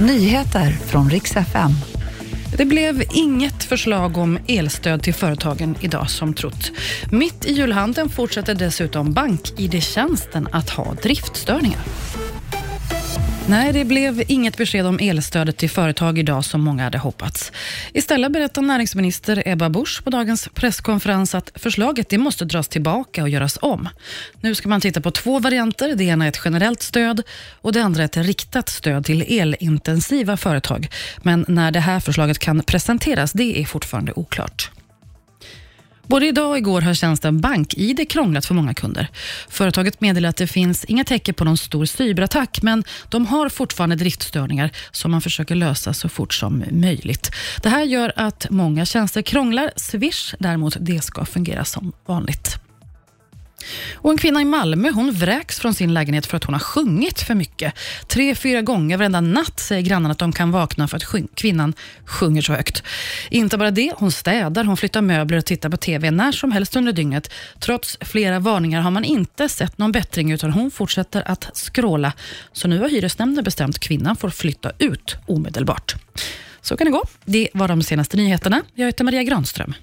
Nyheter från riks FM. Det blev inget förslag om elstöd till företagen idag som trott. Mitt i julhandeln fortsätter dessutom BankID-tjänsten att ha driftstörningar. Nej, det blev inget besked om elstödet till företag idag som många hade hoppats. Istället berättar näringsminister Ebba Busch på dagens presskonferens att förslaget det måste dras tillbaka och göras om. Nu ska man titta på två varianter. Det ena är ett generellt stöd och det andra är ett riktat stöd till elintensiva företag. Men när det här förslaget kan presenteras, det är fortfarande oklart. Både idag och igår har tjänsten BankID krånglat för många kunder. Företaget meddelar att det finns inga tecken på någon stor cyberattack, men de har fortfarande driftstörningar som man försöker lösa så fort som möjligt. Det här gör att många tjänster krånglar. Swish däremot, det ska fungera som vanligt. Och en kvinna i Malmö hon vräks från sin lägenhet för att hon har sjungit för mycket. Tre, fyra gånger varenda natt säger grannarna att de kan vakna för att kvinnan sjunger så högt. Inte bara det, hon städar, hon flyttar möbler och tittar på TV när som helst under dygnet. Trots flera varningar har man inte sett någon bättring utan hon fortsätter att skråla. Så nu har hyresnämnden bestämt att kvinnan får flytta ut omedelbart. Så kan det gå. Det var de senaste nyheterna. Jag heter Maria Granström.